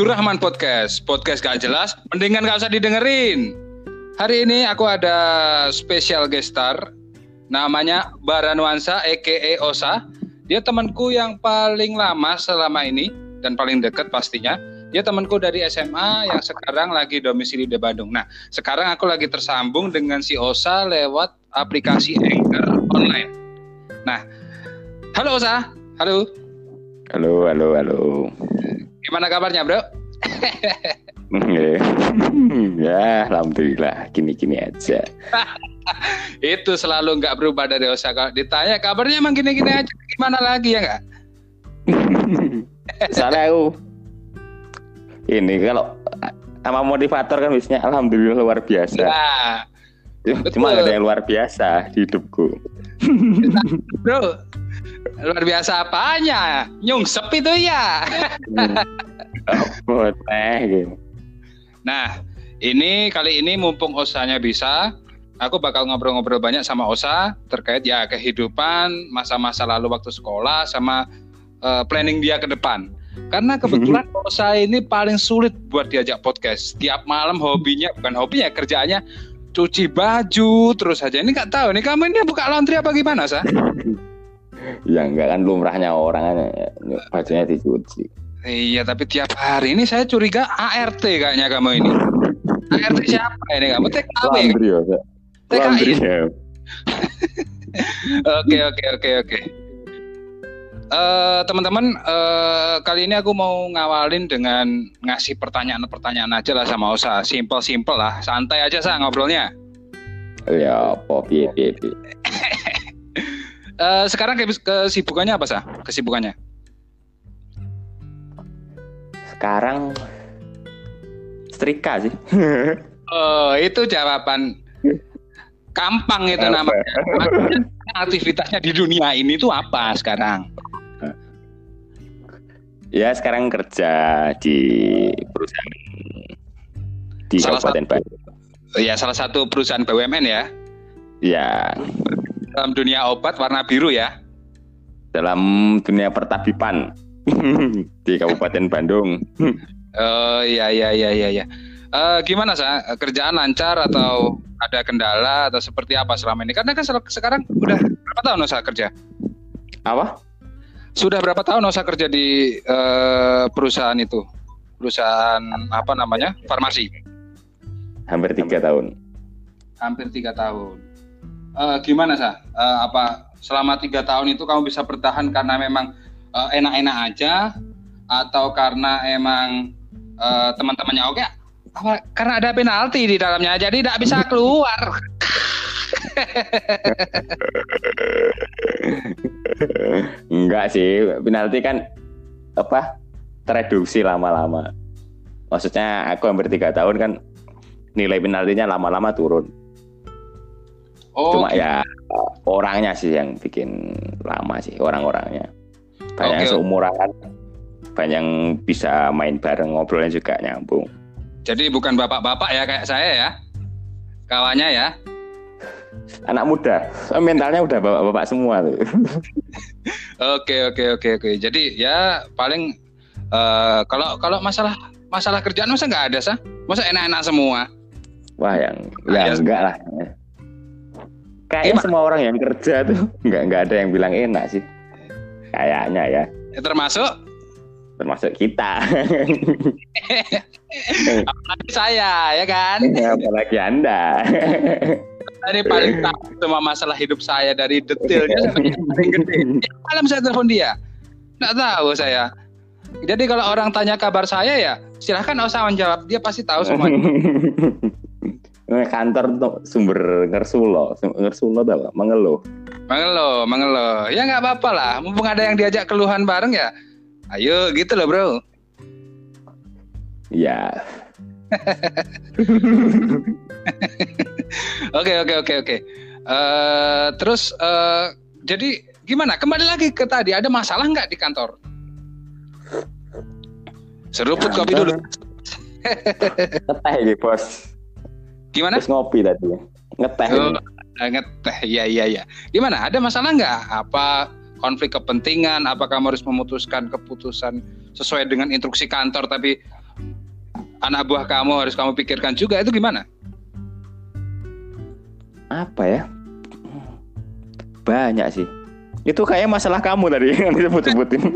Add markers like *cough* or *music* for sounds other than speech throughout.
Abdurrahman Podcast. Podcast gak jelas, mendingan gak usah didengerin. Hari ini aku ada spesial guest star. Namanya Baranuansa, a.k.a. Osa. Dia temanku yang paling lama selama ini dan paling dekat pastinya. Dia temanku dari SMA yang sekarang lagi domisili di Bandung. Nah, sekarang aku lagi tersambung dengan si Osa lewat aplikasi Anchor online. Nah, halo Osa. Halo. Halo, halo, halo. Gimana kabarnya, Bro? *laughs* ya, alhamdulillah, gini-gini aja. *laughs* Itu selalu nggak berubah dari Osa. Kalau ditanya kabarnya emang gini-gini aja, gimana lagi ya nggak? *laughs* Soalnya aku ini kalau sama motivator kan biasanya alhamdulillah luar biasa. Ya, Cuma gak ada yang luar biasa di hidupku. Bro, luar biasa apanya? Nyungsep itu ya. Buat gitu. Nah, ini kali ini mumpung Osanya bisa, aku bakal ngobrol-ngobrol banyak sama Osa terkait ya kehidupan, masa-masa lalu waktu sekolah, sama uh, planning dia ke depan. Karena kebetulan Osa ini paling sulit buat diajak podcast. Tiap malam hobinya, bukan hobinya, kerjaannya cuci baju terus aja. Ini nggak tahu nih kamu ini buka laundry apa gimana, Sa? *laughs* ya enggak kan lumrahnya orang kan bajunya dicuci. Iya, tapi tiap hari ini saya curiga ART kayaknya kamu ini. ART siapa ini kamu? TKW. Laundry ya. TKI. *laughs* Oke, oke, oke, oke. Uh, teman-teman, uh, kali ini aku mau ngawalin dengan ngasih pertanyaan-pertanyaan aja lah sama Osa. Simple-simple lah, santai aja sah ngobrolnya. Ya, piye piye piye. uh, *laughs* sekarang ke kesibukannya apa sah? Kesibukannya? Sekarang setrika sih. *laughs* oh, itu jawaban gampang itu apa? namanya. aktivitasnya di dunia ini tuh apa sekarang? Ya sekarang kerja di perusahaan di salah Kabupaten. Ya salah satu perusahaan BUMN ya. Ya. Dalam dunia obat warna biru ya. Dalam dunia pertabipan *laughs* di Kabupaten Bandung. Oh iya iya iya iya. Ya. Uh, gimana sih kerjaan lancar atau ada kendala atau seperti apa selama ini? Karena kan sekarang udah berapa tahun usaha kerja? Apa? Sudah berapa tahun Osa kerja di uh, perusahaan itu? Perusahaan apa namanya? Farmasi. Hampir tiga tahun. Hampir tiga tahun. Uh, gimana sah? Uh, apa selama tiga tahun itu kamu bisa bertahan karena memang uh, enak-enak aja, atau karena emang uh, teman-temannya oke? Apa karena ada penalti di dalamnya, jadi tidak bisa *laughs* keluar. Enggak sih, penalti kan apa tereduksi lama-lama. Maksudnya aku hampir tiga tahun kan nilai penaltinya lama-lama turun. Oh, Cuma okay. ya orangnya sih yang bikin lama sih orang-orangnya. Banyak okay. seumuran, banyak bisa main bareng ngobrolnya juga nyambung. Jadi bukan bapak-bapak ya kayak saya ya, kawannya ya. Anak muda. Mentalnya udah bapak-bapak semua tuh. *laughs* Oke oke oke oke. Jadi ya paling uh, kalau kalau masalah masalah kerjaan masa nggak ada sah masa enak-enak semua? Wah yang ya enggak lah. Kayaknya semua orang yang kerja tuh *laughs* nggak nggak ada yang bilang enak sih. Kayaknya ya, ya termasuk termasuk kita apalagi saya ya kan apalagi anda ini paling tahu semua masalah hidup saya dari detailnya sampai paling gede. Malam saya telepon dia, nggak tahu saya. Jadi kalau orang tanya kabar saya ya silahkan usah menjawab, dia pasti tahu semua. Kantor tuh sumber ngersulo, ngersulo tuh mengeluh. Mengeluh, mengeluh. Ya nggak apa-apa lah, mumpung ada yang diajak keluhan bareng ya. Ayo gitu loh bro. Ya, *laughs* Oke oke oke oke. Eh, terus uh, jadi gimana? Kembali lagi ke tadi ada masalah nggak di kantor? Seruput kopi dulu. Ngeteh gitu bos. Gimana? Terus ngopi tadi. Ngeteh. Oh, ngeteh. Iya iya iya. Gimana? Ada masalah nggak? Apa konflik kepentingan? Apakah kamu harus memutuskan keputusan sesuai dengan instruksi kantor tapi anak buah kamu harus kamu pikirkan juga itu gimana? Apa ya? Banyak sih. Itu kayak masalah kamu tadi *laughs* yang disebut-sebutin. *laughs*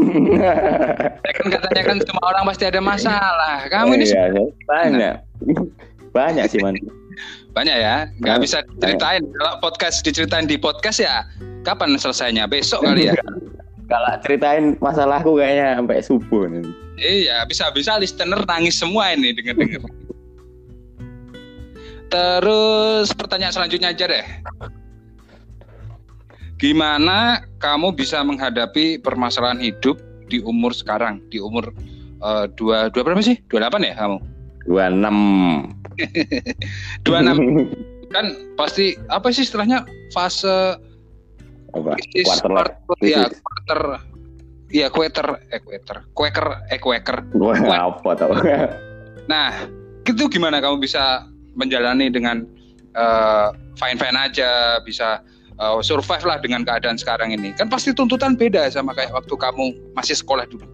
Ya kan katanya kan semua orang pasti ada masalah. Kamu ini iya, banyak. *laughs* Banyak sih man. Banyak ya, nggak bisa ceritain. Kalau podcast diceritain di podcast ya, kapan selesainya? Besok kali ya. *laughs* Kalau ceritain masalahku kayaknya sampai subuh nih. Iya, bisa-bisa listener nangis semua ini denger-denger. Terus pertanyaan selanjutnya aja deh. Gimana kamu bisa menghadapi permasalahan hidup di umur sekarang? Di umur eh, dua dua berapa sih? 28 ya kamu? 26. *laughs* 26 *laughs* kan pasti apa sih istilahnya fase Apa? krisis Quarter quarter- ya quarter ya quarter eh quarter quaker eh quaker Wah, apa tau? *laughs* Nah, itu gimana kamu bisa menjalani dengan fine fine aja, bisa eh, survive lah dengan keadaan sekarang ini. Kan pasti tuntutan beda sama kayak waktu kamu masih sekolah dulu.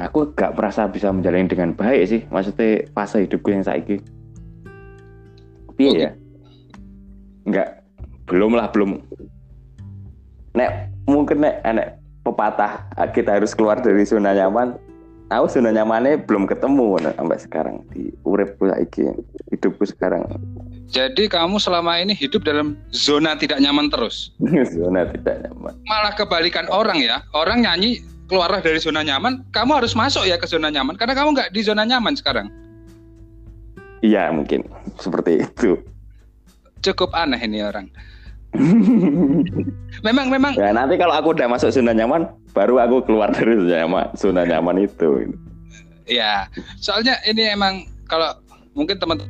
Aku gak merasa bisa menjalani dengan baik sih. Maksudnya fase hidupku yang. Iya Oke. ya? Enggak. Belum lah, belum. Nek, mungkin nek, nek pepatah kita harus keluar dari zona nyaman. Aku zona nyamannya belum ketemu nah, sampai sekarang di uripku saiki, hidupku sekarang. Jadi kamu selama ini hidup dalam zona tidak nyaman terus. *laughs* zona tidak nyaman. Malah kebalikan orang ya. Orang nyanyi keluarlah dari zona nyaman, kamu harus masuk ya ke zona nyaman karena kamu nggak di zona nyaman sekarang. Iya mungkin seperti itu. Cukup aneh ini orang. *laughs* Memang memang Ya nanti kalau aku udah masuk zona nyaman, baru aku keluar dari zona nyaman, zona nyaman itu. Ya, soalnya ini emang kalau mungkin teman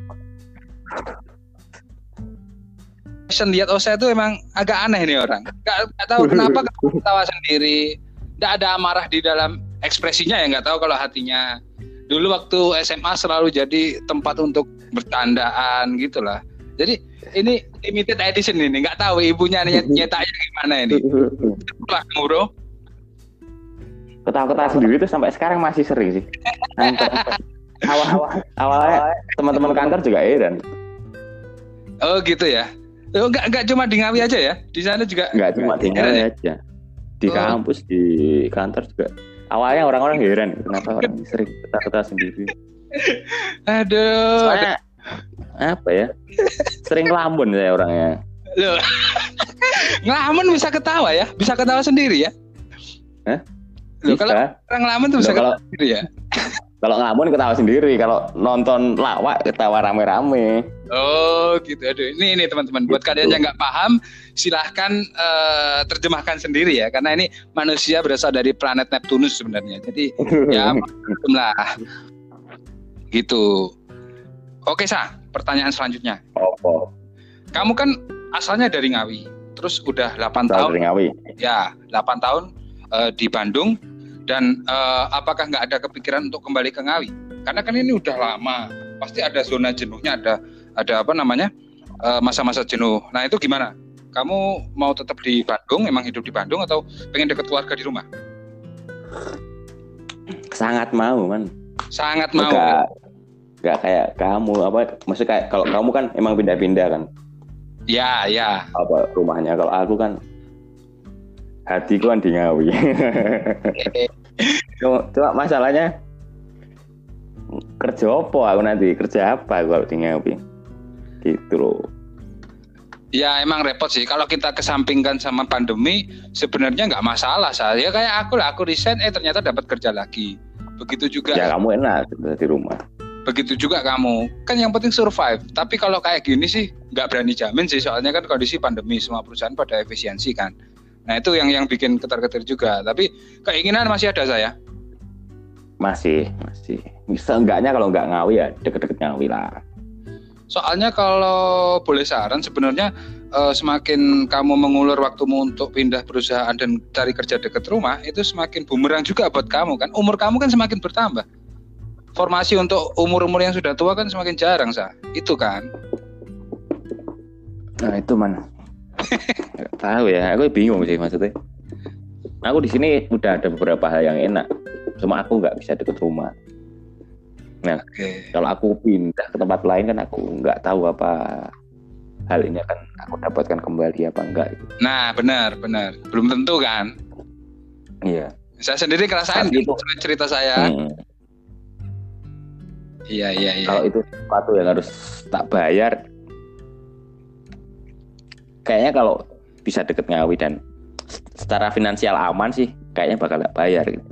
Passion lihat Osa itu emang agak aneh nih orang. Gak, gak tahu kenapa *laughs* ketawa sendiri. Gak ada amarah di dalam ekspresinya ya nggak tahu kalau hatinya. Dulu waktu SMA selalu jadi tempat untuk bercandaan gitulah. Jadi ini limited edition ini nggak tahu ibunya nyet *laughs* nyetaknya gimana ini. Lah bro. Ketawa-ketawa sendiri tuh sampai sekarang masih sering sih. Sampai- awal awalnya teman-teman kantor juga heran. Oh gitu ya. Oh, enggak enggak cuma di Ngawi aja ya. Di sana juga Nggak cuma heran ya? aja. Di Oh. kampus, di kantor juga. Awalnya orang-orang heran kenapa orang sering ketawa-ketawa sendiri. Aduh. Soalnya apa ya? Sering lambun saya orangnya. Loh. *laughs* ngelamun bisa ketawa ya? Bisa ketawa sendiri ya? Hah? Loh, kalau orang ngelamun tuh bisa Loh, kalau- ketawa sendiri ya? Kalau ngelamun ketawa sendiri, kalau nonton lawak ketawa rame-rame. Oh gitu. Aduh. Ini ini teman-teman. Buat kalian yang nggak paham, silahkan eh, terjemahkan sendiri ya. Karena ini manusia berasal dari planet Neptunus sebenarnya. Jadi ya lah. Gitu. Oke sa. Pertanyaan selanjutnya. Opo. Kamu kan asalnya dari Ngawi. Terus udah 8 Tahu tahun dari Ngawi. ya 8 tahun eh, di Bandung dan eh, apakah nggak ada kepikiran untuk kembali ke Ngawi karena kan ini udah lama pasti ada zona jenuhnya ada ada apa namanya eh, masa-masa jenuh. Nah itu gimana? Kamu mau tetap di Bandung emang hidup di Bandung atau pengen deket keluarga di rumah? Sangat mau, man. sangat mau Enggak, enggak kayak kamu apa maksudnya kayak kalau kamu kan emang pindah-pindah kan? Ya ya. Apa rumahnya? Kalau aku kan hatiku kan di Ngawi. *laughs* Cuma, cuma masalahnya kerja apa aku nanti? Kerja apa kalau di Ngawi gitu loh. Ya emang repot sih. Kalau kita kesampingkan sama pandemi sebenarnya nggak masalah saya kayak aku lah aku resign eh ternyata dapat kerja lagi. Begitu juga ya kamu enak di rumah. Begitu juga kamu. Kan yang penting survive. Tapi kalau kayak gini sih nggak berani jamin sih. Soalnya kan kondisi pandemi semua perusahaan pada efisiensi kan. Nah itu yang yang bikin ketar-ketir juga. Tapi keinginan masih ada saya masih masih. Bisa enggaknya kalau enggak Ngawi ya deket-deket Ngawi lah soalnya kalau boleh saran sebenarnya eh, semakin kamu mengulur waktumu untuk pindah perusahaan dan cari kerja dekat rumah itu semakin bumerang juga buat kamu kan? Umur kamu kan semakin bertambah. Formasi untuk umur-umur yang sudah tua kan semakin jarang sah itu kan? Nah itu mana tahu ya. Aku bingung sih maksudnya. Aku di sini udah ada beberapa hal yang enak. Cuma aku nggak bisa deket rumah nah Oke. kalau aku pindah ke tempat lain kan aku nggak tahu apa hal ini akan aku dapatkan kembali apa enggak gitu. Nah, benar, benar. Belum tentu kan? iya Saya sendiri ngerasain Tapi itu- cerita saya. Hmm. Iya, iya, iya. kalau itu sesuatu yang harus tak bayar kayaknya kalau bisa deket Ngawi dan secara finansial aman sih kayaknya bakal nggak bayar gitu.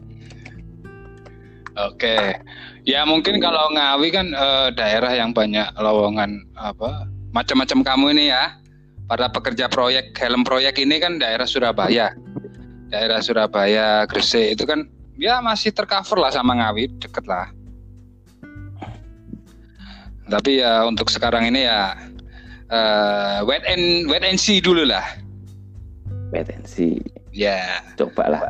Oke. Ya mungkin kalau Ngawi kan eh, daerah yang banyak lowongan apa macam-macam kamu ini ya. Para pekerja proyek helm proyek ini kan daerah Surabaya. Daerah Surabaya, Gresik itu kan ya masih tercover lah sama Ngawi, deket lah. Tapi ya untuk sekarang ini ya eh, wait and wait and see dulu lah. Wetensi Ya. coba lah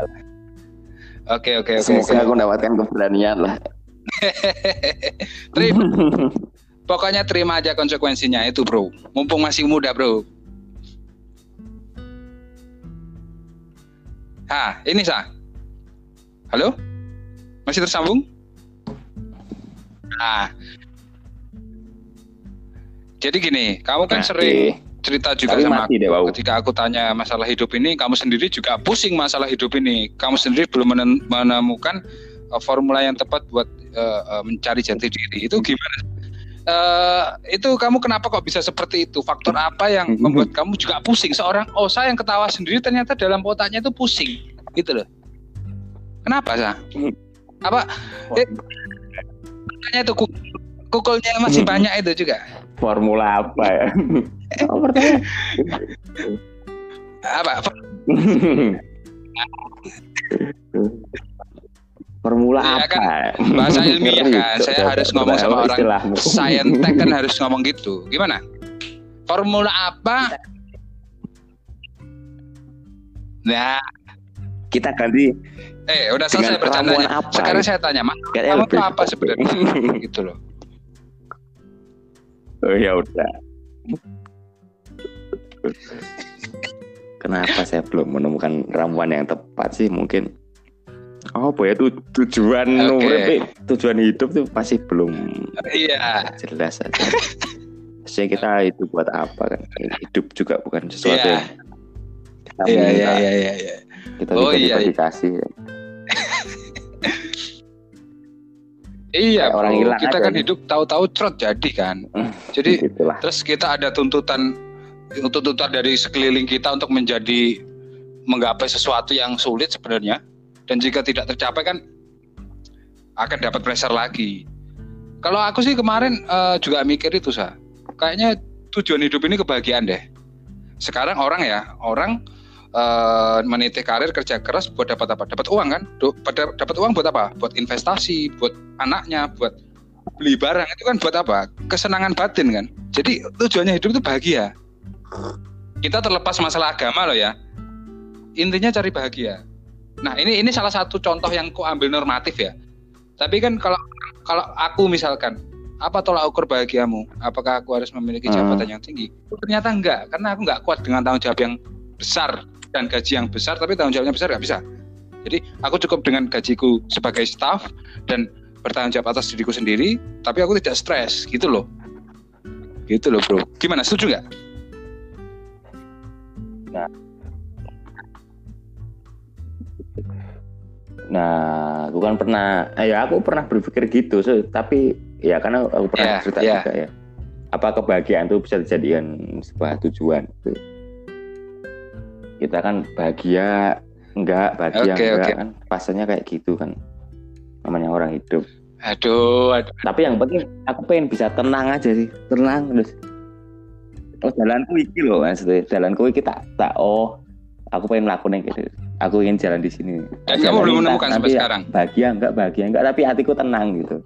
Oke oke oke. semoga oke. aku mendapatkan keberanian lah *laughs* Terima Pokoknya terima aja konsekuensinya itu bro. Mumpung masih muda bro. Hah, ini sah. Halo? Masih tersambung? Nah. Jadi gini, kamu kan Nah, sering cerita juga Tapi sama mati deh, aku. Wau. Ketika aku tanya masalah hidup ini, kamu sendiri juga pusing masalah hidup ini. Kamu sendiri belum menem- menemukan uh, formula yang tepat buat uh, mencari jati diri. Itu gimana? Uh, itu kamu kenapa kok bisa seperti itu? Faktor apa yang *laughs* membuat kamu juga pusing? Seorang Osa yang ketawa sendiri ternyata dalam otaknya itu pusing, gitu loh. Kenapa sah? Apa? Eh, itu kuk- kukulnya masih *laughs* banyak itu juga. formula apa ya oh, pertanyaan Apa? *laughs* formula Iya apa kan, *laughs* bahasa ilmiah kan. Cok, Saya Cok, harus Cok, ngomong sama orang istilahmu? Saintek kan harus ngomong gitu. Gimana? Formula apa? Nah, kita ganti eh udah selesai bercandanya. apa, Sekarang saya tanya, Mak, kamu tuh apa sebenarnya? *laughs* gitu loh. oh ya udah kenapa saya belum menemukan ramuan yang tepat sih mungkin oh ya tu tujuan Oke. urip, tujuan hidup tuh masih belum Iya. jelas aja Maksudnya kita itu buat apa kan hidup juga bukan sesuatu Iya. yang kita Iya, minta, iya, iya, iya, iya. kita Oh, iya, iya. dikasih Iya, Kayak orang bro. hilang kita aja kan nih. hidup tahu-tahu trot jadi kan. *laughs* Jadi itulah terus kita ada tuntutan tuntutan dari sekeliling kita untuk menjadi menggapai sesuatu yang sulit sebenarnya dan jika tidak tercapai kan akan dapat pressure lagi. Kalau aku sih kemarin eh, juga mikir itu sa, kayaknya tujuan hidup ini kebahagiaan deh. Sekarang orang ya, orang eh, meniti karir kerja keras buat dapat apa? Dapat uang kan? Dapat uang buat apa? Buat investasi, buat anaknya, buat beli barang itu kan buat apa? Kesenangan batin kan. Jadi tujuannya hidup itu bahagia. Kita terlepas masalah agama loh ya. Intinya cari bahagia. Nah ini ini salah satu contoh yang ku ambil normatif ya. Tapi kan kalau kalau aku misalkan apa tolak ukur bahagiamu? Apakah aku harus memiliki Hmm. jabatan yang tinggi? Ternyata enggak, karena aku enggak kuat dengan tanggung jawab yang besar dan gaji yang besar, tapi tanggung jawabnya besar nggak bisa. Jadi aku cukup dengan gajiku sebagai staff dan bertanggung jawab atas diriku sendiri, tapi aku tidak stres, gitu loh. Gitu loh bro. Gimana? Setuju nggak? Nah, aku kan pernah, eh, ya aku pernah berpikir gitu, so, tapi ya karena aku pernah Iya, cerita iya. juga ya. Apa kebahagiaan itu bisa dijadikan sebuah tujuan? gitu. Kita kan bahagia enggak, bahagia Oke, enggak oke. kan, pasalnya kayak gitu kan. Namanya orang hidup. Aduh, aduh. Tapi yang penting aku pengen bisa tenang aja sih, tenang terus. Oh jalanku iki loh maksudnya, jalanku iki tak tak oh aku pengen melakukan gitu. Aku ingin jalan di sini. Jalan kamu belum ini, menemukan nanti sampai ya sekarang. Bahagia enggak, bahagia enggak, tapi hatiku tenang gitu.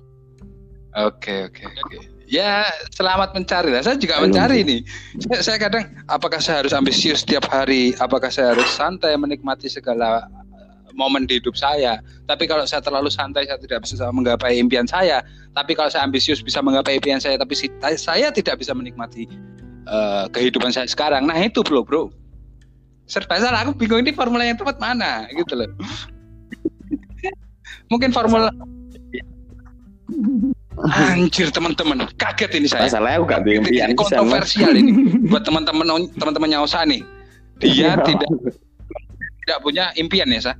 Oke, oke, oke. Ya, selamat mencari lah. Saya juga Belum mencari sih. nih. Saya, saya kadang, apakah saya harus ambisius setiap hari? Apakah saya harus santai menikmati segala uh, momen di hidup saya? Tapi kalau saya terlalu santai, saya tidak bisa menggapai impian saya. Tapi kalau saya ambisius bisa menggapai impian saya, tapi saya tidak bisa menikmati uh, kehidupan saya sekarang. Nah itu bro, bro. Serba salah. Aku bingung ini formula yang tepat mana, gitu loh. Mungkin formula Anjir teman-teman, kaget ini saya. Masalahnya aku gak impian ini kontroversial ini buat teman-teman teman-temannya Osa nih. Dia tidak tidak punya impian ya, Sa?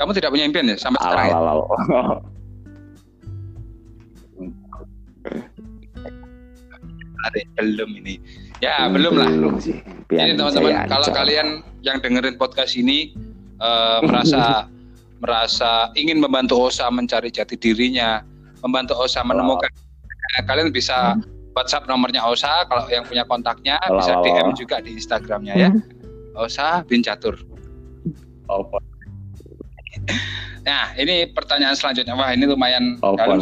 Kamu tidak punya impian ya sampai sekarang ya? Belum ini. Ya, hmm, belum, lah. Belum sih. Jadi teman-teman, kalau kalian yang dengerin podcast ini uh, *laughs* merasa merasa ingin membantu Osa mencari jati dirinya, membantu Osa menemukan oh. kalian bisa hmm. WhatsApp nomornya Osa kalau yang punya kontaknya oh. bisa DM juga di Instagramnya ya. Hmm. Osa bin Catur. Oh. Nah, ini pertanyaan selanjutnya. Wah, ini lumayan oh, dalam.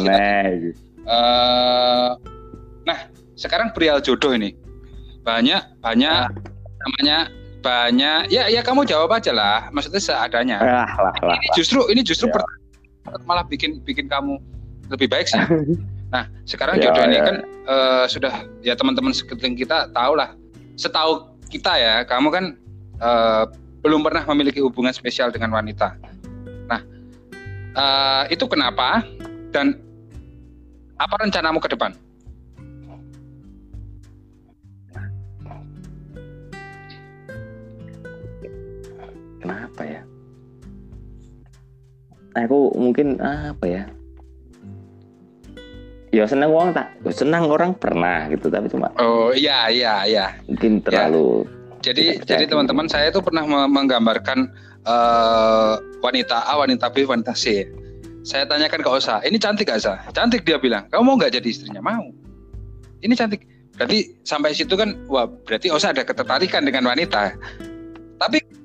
Uh, nah, sekarang perihal jodoh ini banyak banyak ah. namanya banyak. Ya ya kamu jawab aja lah maksudnya seadanya. Lah, lah, lah, ini justru ini justru ya. malah bikin bikin kamu lebih baik sih. *laughs* Nah sekarang ya, jodoh ya. ini kan uh, sudah ya teman-teman sekeliling kita tahu lah. Setahu kita ya kamu kan uh, belum pernah memiliki hubungan spesial dengan wanita. Nah uh, itu kenapa? Dan apa rencanamu ke depan kenapa ya? Aku mungkin apa ya? Ya senang orang tak senang orang pernah gitu tapi cuma oh iya iya iya. mungkin terlalu ya. jadi jadi. teman-teman saya itu pernah menggambarkan uh, wanita A wanita B wanita C. Saya tanyakan ke Osa ini cantik gak Osa? Cantik dia bilang. Kamu mau nggak jadi istrinya? Mau. Ini cantik. Berarti sampai situ kan wah berarti Osa ada ketertarikan dengan wanita. Tapi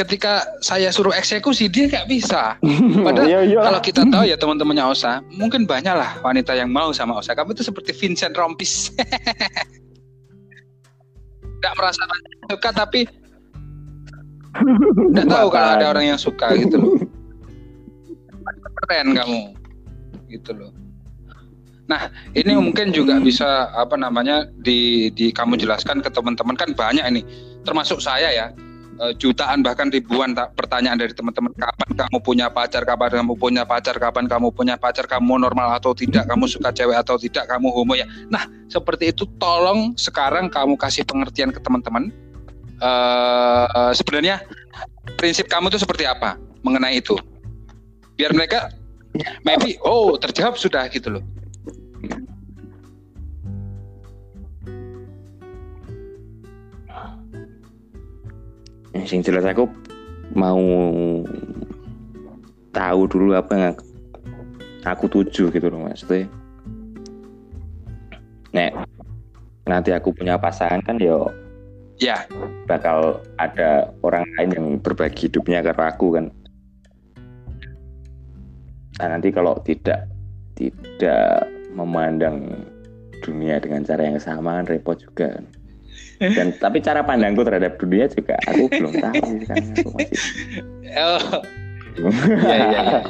ketika saya suruh eksekusi dia nggak bisa. *laughs* Padahal iya, iya. kalau kita tahu ya teman-temannya Osa, mungkin banyak lah wanita yang mau sama Osa. Kamu itu seperti Vincent Rompis. *laughs* Tidak merasa suka tapi tidak tahu kalau ada orang yang suka gitu loh. Keren kamu, gitu loh. Nah, ini mungkin juga bisa apa namanya di di kamu jelaskan ke teman-teman kan banyak ini, termasuk saya ya uh, jutaan bahkan ribuan pertanyaan dari teman-teman. Kapan kamu punya pacar? Kapan kamu punya pacar? Kapan kamu punya pacar? Kamu normal atau tidak? Kamu suka cewek atau tidak? Kamu homo ya? Nah seperti itu tolong sekarang kamu kasih pengertian ke teman-teman. Uh, sebenarnya prinsip kamu itu seperti apa mengenai itu? Biar mereka maybe oh terjawab sudah gitu loh sing jelas aku mau tahu dulu apa yang aku tuju gitu loh tuh nek nanti aku punya pasangan kan yo ya. bakal ada orang lain yang berbagi hidupnya ke aku kan. Nah nanti kalau tidak tidak memandang dunia dengan cara yang sama kan repot juga kan dan tapi cara pandangku terhadap dunia juga aku belum tahu kan aku masih oh. ya, ya, ya.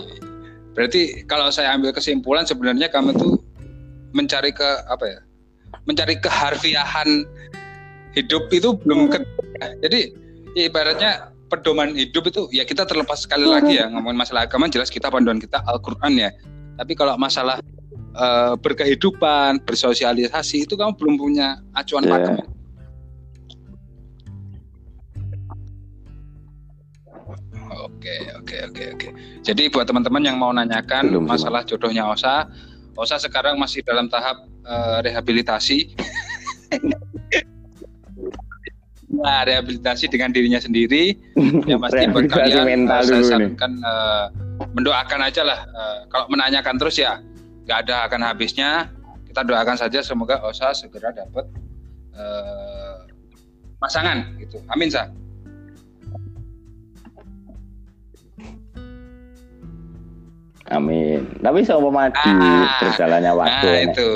berarti kalau saya ambil kesimpulan sebenarnya kamu tuh mencari ke apa ya mencari keharfiahan hidup itu belum ke jadi ya ibaratnya pedoman hidup itu ya kita terlepas sekali lagi ya ngomongin masalah agama jelas kita panduan kita Al-Qur'an ya tapi kalau masalah uh, berkehidupan bersosialisasi itu kamu belum punya acuan yeah. pakem Oke, oke, oke, oke. Jadi buat teman-teman yang mau nanyakan Belum, masalah jodohnya Osa, Osa sekarang masih dalam tahap uh, rehabilitasi. *laughs* nah, rehabilitasi dengan dirinya sendiri. Ya pasti buat kalian uh, saya sarankan uh, mendoakan aja lah. Uh, kalau menanyakan terus ya nggak ada akan habisnya. Kita doakan saja semoga Osa segera dapat uh, pasangan gitu. Amin sah. Amin. Tapi sama di ah, berjalannya waktu. Nah, itu.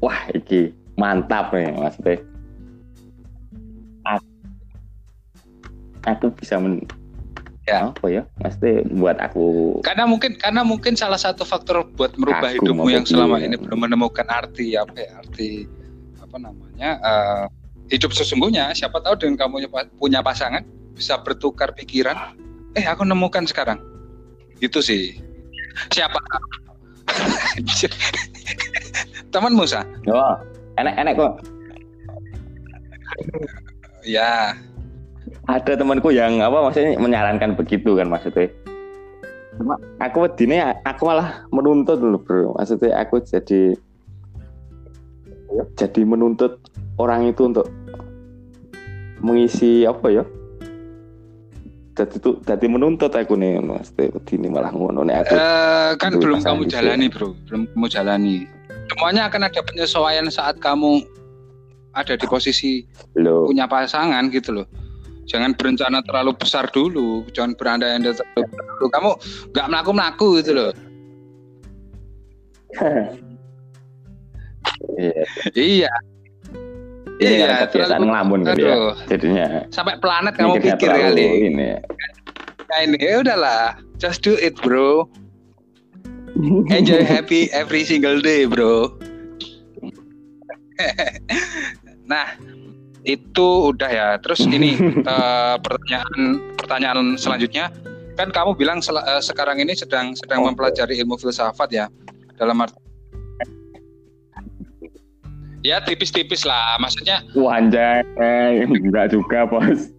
Wah, iki mantap nih Mas Teh. Aku bisa men ya. apa ya Mas Teh buat aku karena mungkin karena mungkin salah satu faktor buat merubah hidupmu yang selama ini belum menemukan arti apa ya arti apa namanya uh, hidup sesungguhnya siapa tahu dengan kamu punya pasangan bisa bertukar pikiran eh aku nemukan sekarang Gitu sih. Siapa? Temanmu Sa? Oh, enak-enak kok. Ya. Ada temanku yang apa maksudnya menyarankan begitu kan maksudnya. Cuma aku wedine aku malah menuntut dulu bro. Maksudnya aku jadi jadi menuntut orang itu untuk mengisi apa ya? Jadi tuh jadi menuntut aku nih maksudnya wedine malah ngono nih aku. Eh, kan belum kamu gitu ya. jalani, Bro. Belum kamu jalani. Semuanya akan ada penyesuaian saat kamu ada di posisi Loh. punya pasangan gitu loh. Jangan berencana terlalu besar dulu, jangan berandai-andai terlalu besar dulu. Kamu nggak melaku-melaku gitu loh. *laughs* Iya. Iya. Ini Iya, kan kebiasaan ngelamun kan ya. Jadinya sampai planet kamu pikir kali. Ini. Nah ini ya udahlah, just do it, bro. *laughs* Enjoy happy every single day, bro. *laughs* nah, itu udah ya. Terus ini *laughs* eh, pertanyaan pertanyaan selanjutnya kan kamu bilang sel- eh, sekarang ini sedang sedang mempelajari ilmu filsafat ya dalam arti ya tipis-tipis lah maksudnya Wanjay, enggak juga bos.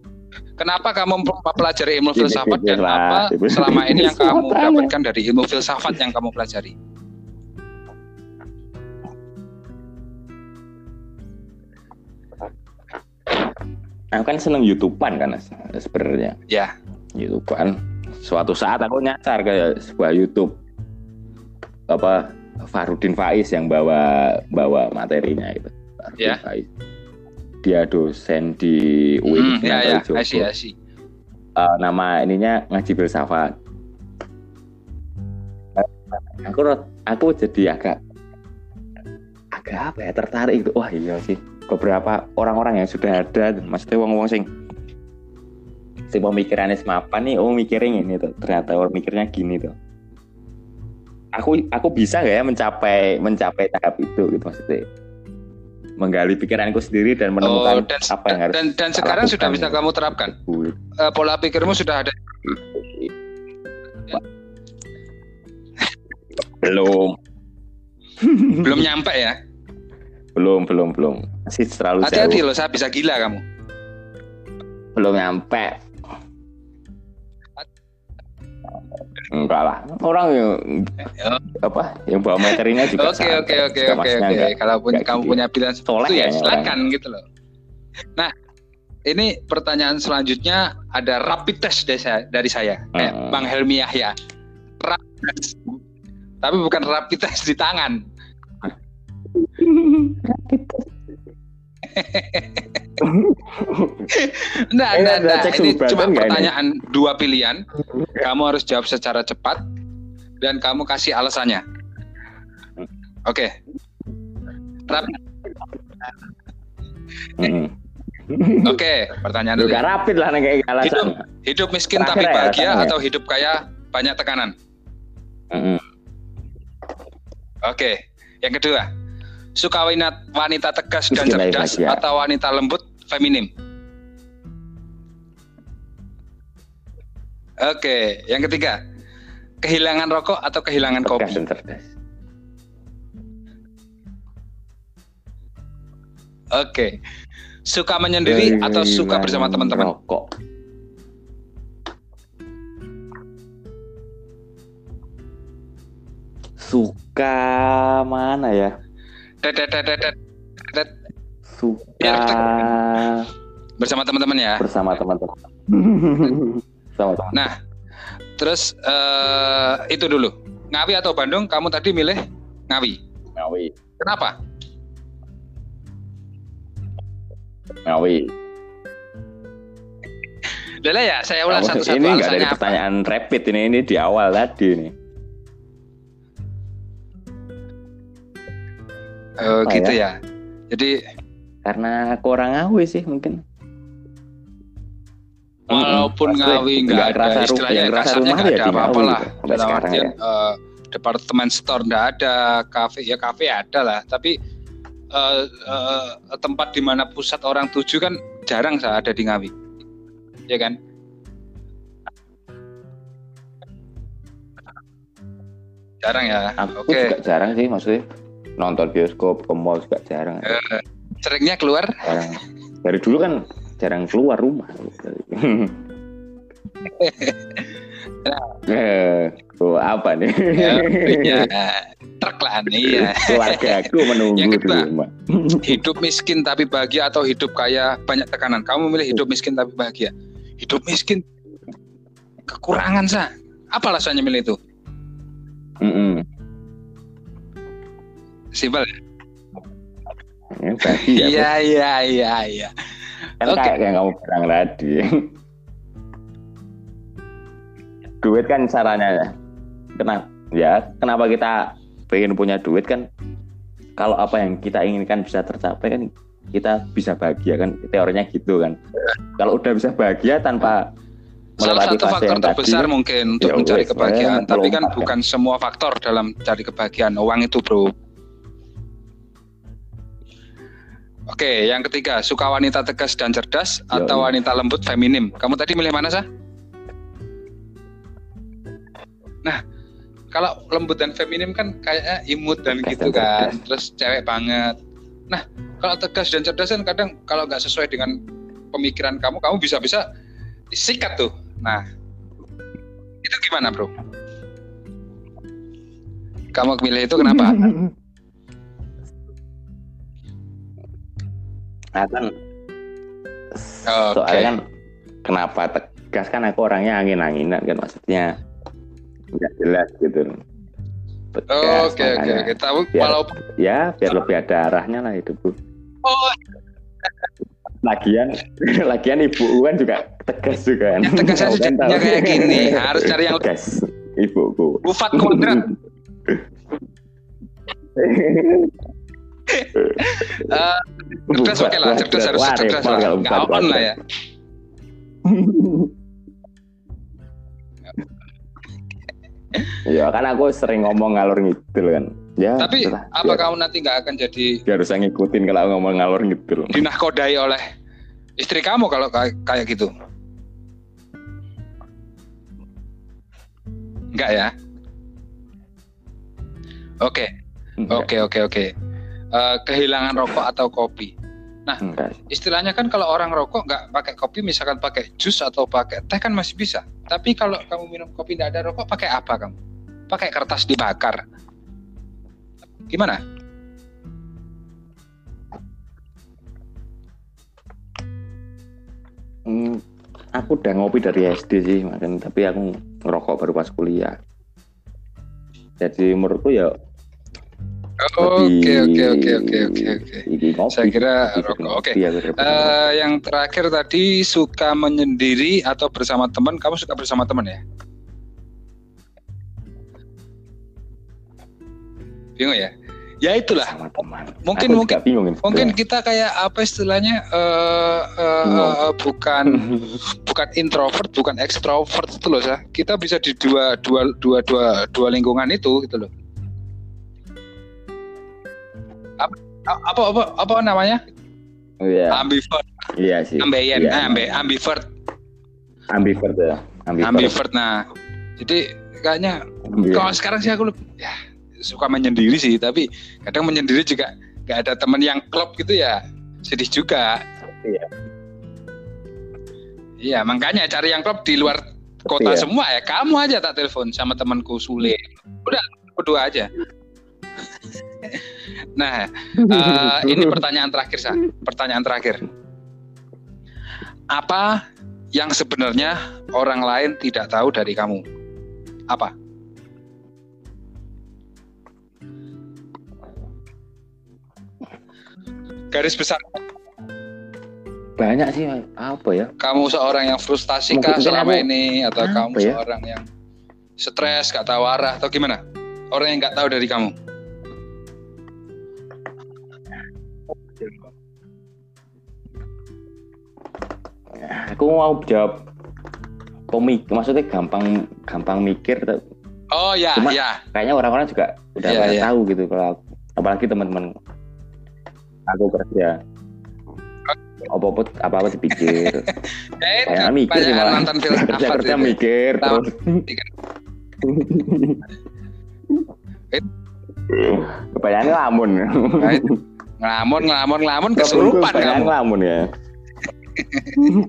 kenapa kamu mempelajari ilmu filsafat dan lah, apa tipis-tipis selama ini yang kamu makanya. dapatkan dari ilmu filsafat yang kamu pelajari Aku kan seneng YouTubean kan sebenarnya. ya YouTubean. Suatu saat aku nyasar ke sebuah YouTube apa Farudin Faiz yang bawa bawa materinya itu. Farudin Ya. Faiz. Dia dosen di UIN Hmm, ya ya. I see, I see. Eh, nama ininya ngaji filsafat. Aku aku jadi agak agak apa ya tertarik itu. Wah iya sih. Beberapa orang-orang yang sudah ada, maksudnya wong-wong sing si pemikirannya semapan nih, oh mikirnya ini tuh. Ternyata orang mikirnya gini tuh. Aku aku bisa gak ya mencapai mencapai tahap itu gitu maksudnya? Menggali pikiranku sendiri dan menemukan Oh, dan, apa yang harus dan dan sekarang sudah bisa kamu terapkan? Eh, pola pikirmu sudah ada? Belum. Belum nyampe ya? Belum belum belum. Masih terlalu hati-hati loh saya bisa gila kamu. Belum nyampe enggak lah orang yang Oh. apa yang bawa materinya juga Oke oke oke oke oke. Kalau punya kamu gitu. punya pilihan Soleh seperti itu ya silakan gitu loh. Nah, ini pertanyaan selanjutnya ada rapid test dari saya, dari saya. kayak Hmm. Bang Helmi Yahya. Rapid test. Tapi bukan rapid test di tangan. *laughs* *laughs* Nah, Eh, nah, nah, cek ini cuma nggak ini? pertanyaan dua pilihan. Kamu harus jawab secara cepat dan kamu kasih alasannya. Oke. Rapid. Hmm. Oke, pertanyaan Lu dulu. rapid lah kayak alasan Hidup miskin Terakhir tapi ya, bahagia alasannya. atau hidup kaya banyak tekanan? Oke. Yang kedua, suka wanita, wanita tegas dan Miskin tapi cerdas bahagia. atau wanita lembut feminim? Oke, yang ketiga, kehilangan rokok atau kehilangan Tegas kopi? dan cerdas Oke. Suka menyendiri atau suka bersama teman-teman? Rokok. Suka mana ya? Suka Bersama teman-teman ya. bersama teman-teman. *laughs* Sama teman. Nah, terus eh, itu dulu. Ngawi atau Bandung? Kamu tadi milih Ngawi. Ngawi. Kenapa? Ngawi. Udah lah ya, saya ulang satu-satu ini nggak dari alasannya apa. pertanyaan rapid ini ini di awal tadi nih. Oh, Apa gitu ya. Jadi Karena aku orang Ngawi sih mungkin. walaupun Ngawi nggak ada istilahnya kerasa kasarnya rumah nggak ya ada apa-apa lah. gitu, Dalam sekarang artian ya. eh, departemen store nggak ada, kafe ya kafe ada lah. Tapi eh, eh, tempat di mana pusat orang tuju kan jarang saya ada di Ngawi. Ya kan? Jarang ya. Aku Oke. juga jarang sih maksudnya nonton bioskop ke mall juga jarang. Eh, seringnya keluar jarang. Dari dulu kan jarang keluar rumah. *laughs* eh, oh, apa nih? ya, ya truk lah nih ya. Keluarga aku menunggu Yang di rumah. Hidup miskin tapi bahagia atau hidup kaya banyak tekanan. Kamu memilih hidup miskin tapi bahagia. Hidup miskin kekurangan sa. Apa alasannya milih itu? Mm-mm. Simpel. ya? Ya, bagi ya, Iya iya iya iya. kan Oke. kayak yang kamu bilang tadi. duit kan caranya ya. Kenapa? Ya, kenapa kita pengen punya duit kan? Kalau apa yang kita inginkan bisa tercapai kan kita bisa bahagia kan teorinya gitu kan. Kalau udah bisa bahagia tanpa Salah satu faktor yang tadi, terbesar mungkin untuk Ya mencari wes, kebahagiaan, tapi kan bukan semua faktor dalam cari kebahagiaan. Uang itu, Bro. Oke, yang ketiga, suka wanita tegas dan cerdas Yo, atau wanita lembut feminim. Kamu tadi milih mana, Sah? Nah, kalau lembut dan feminim kan kayaknya imut dan Tegas gitu dan kan, cerdas. terus cewek banget. Nah, kalau tegas dan cerdas kan kadang kalau nggak sesuai dengan pemikiran kamu, kamu bisa-bisa disikat tuh. Nah, itu gimana, bro? Kamu milih itu kenapa? *laughs* Nah, kan Oke. soalnya kan kenapa tegas kan aku orangnya angin-anginan kan maksudnya nggak jelas gitu Oke, oke, oke. Biar- walaupun ya biar lebih ada arahnya lah hidupku oh, lagian *laughs* lagian ibu kan juga tegas juga kan yang tegas tahu. kayak gini. Harus cari yang tegas ibuku Bufat kuadrat. *laughs* Eh, cerdas oke lah, cerdas harus cerdas lah. Nggak on lah ya. *laughs* ya kan aku sering ngomong ngalor ngidul kan ya Tapi itulah. apa Biar- kamu nanti nggak akan jadi biar bisa ngikutin kalau ngomong ngalor ngidul dinahkodai oleh istri kamu kalau kayak kayak gitu? Enggak ya? Oke, oke, oke, oke. Eh, kehilangan rokok atau kopi. Enggak. Istilahnya kan kalau orang rokok nggak pakai kopi, misalkan pakai jus atau pakai teh kan masih bisa. Tapi kalau kamu minum kopi nggak ada rokok, pakai apa kamu? Pakai kertas dibakar. Gimana? Hmm, aku udah ngopi dari SD sih, makan tapi aku ngerokok baru pas kuliah. Jadi menurutku ya Oke, oke, oke, oke, oke, oke. Saya kira Gitu, rokok. Oke. ngopi aku daripada Eh, yang terakhir tadi suka menyendiri atau bersama teman? Kamu suka bersama teman ya? Bingung ya? Ya itulah. sama teman. Mungkin- Aku mungkin- bingung Mungkin kita kayak apa istilahnya? eh eh, Bingung. eh, bukan *laughs* bukan introvert, bukan ekstrovert itu loh, Sah. Kita bisa di dua dua dua dua dua lingkungan itu gitu loh. Apa apa apa, apa namanya? Iya, Ambivert, iya sih. ambeien, Iya. eh, ambe, ambivert, Ambivert ya. Ambivert. ambivert. Nah, jadi kayaknya Iya. kalau sekarang sih aku lebih ya suka menyendiri sih, tapi kadang menyendiri juga nggak ada teman yang klop gitu ya sedih juga. Iya. Iya, makanya cari yang klop di luar kota Iya. semua ya. Kamu aja tak telepon sama temanku Sule. Udah berdua aja. Nah, *laughs* eh, ini pertanyaan terakhir, Sa. Pertanyaan terakhir. Apa yang sebenarnya orang lain tidak tahu dari kamu? Apa? Garis besar, Banyak sih apa ya? kamu seorang yang frustasi kah selama aku- ini atau apa kamu ya? seorang yang stres, gak tahu arah atau gimana? Orang yang nggak tahu dari kamu. Aku mau jawab komik, maksudnya gampang gampang mikir. Oh ya, Cuma- ya. Kayaknya orang-orang juga udah pada iya. tahu gitu kalau aku- apalagi teman-teman aku kerja. Apa-apa apa-apa dipikir. *laughs* Eh, Kayak mikir sih malah. nonton film *laughs* kerja apa kerja mikir terus. *laughs* Kebanyakan ngelamun. Ngelamun, ngelamun, ngelamun kesurupan kamu. ngelamun ya. *laughs*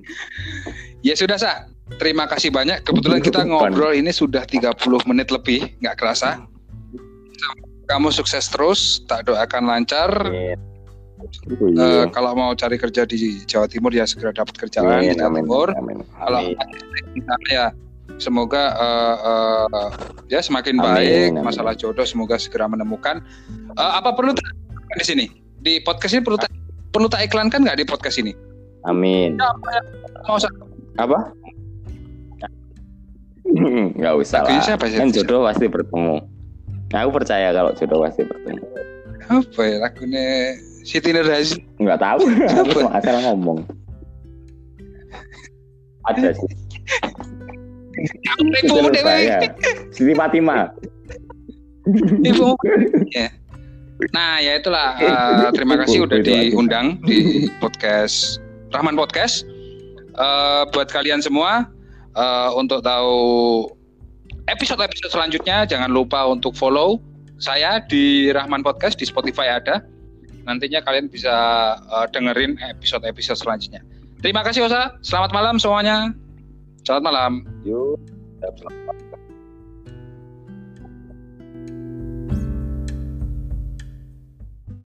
Ya sudah, Sa. Terima kasih banyak. Kebetulan kita ngobrol ini sudah 30 menit lebih, nggak kerasa. Kamu sukses terus, tak doakan lancar. Amin. Eh, kalau mau cari kerja di Jawa Timur ya segera dapat kerjaan di Jawa amin, Timur. amin. Kalau Amin. di sana ya semoga eh, eh, ya semakin Amin, baik amin. masalah jodoh semoga segera menemukan. Eh, apa perlu di sini di podcast ini perlu tak perlu tak iklankan nggak di podcast ini? Amin. Mau Apa? *laughs* Nggak usah Lagunya lah. siapa sih? Kan jodoh pasti bertemu. Aku percaya kalau jodoh pasti bertemu. apa ya lagunya Siti Nurhaliza? Nggak tahu. *laughs* Aku cuma asal ngomong. Ada sih. Ibu. Siti Fatimah. ibu. *laughs* Ya. Nah ya itulah. *laughs* eh, terima kasih udah diundang di podcast Rahman Podcast. Eh, buat kalian semua eh, untuk tahu episode-episode selanjutnya jangan lupa untuk follow saya di Rahman Podcast di Spotify ada. Nantinya kalian bisa eh, dengerin episode-episode selanjutnya. Terima kasih Osa. Selamat malam semuanya. Selamat malam. Yuk.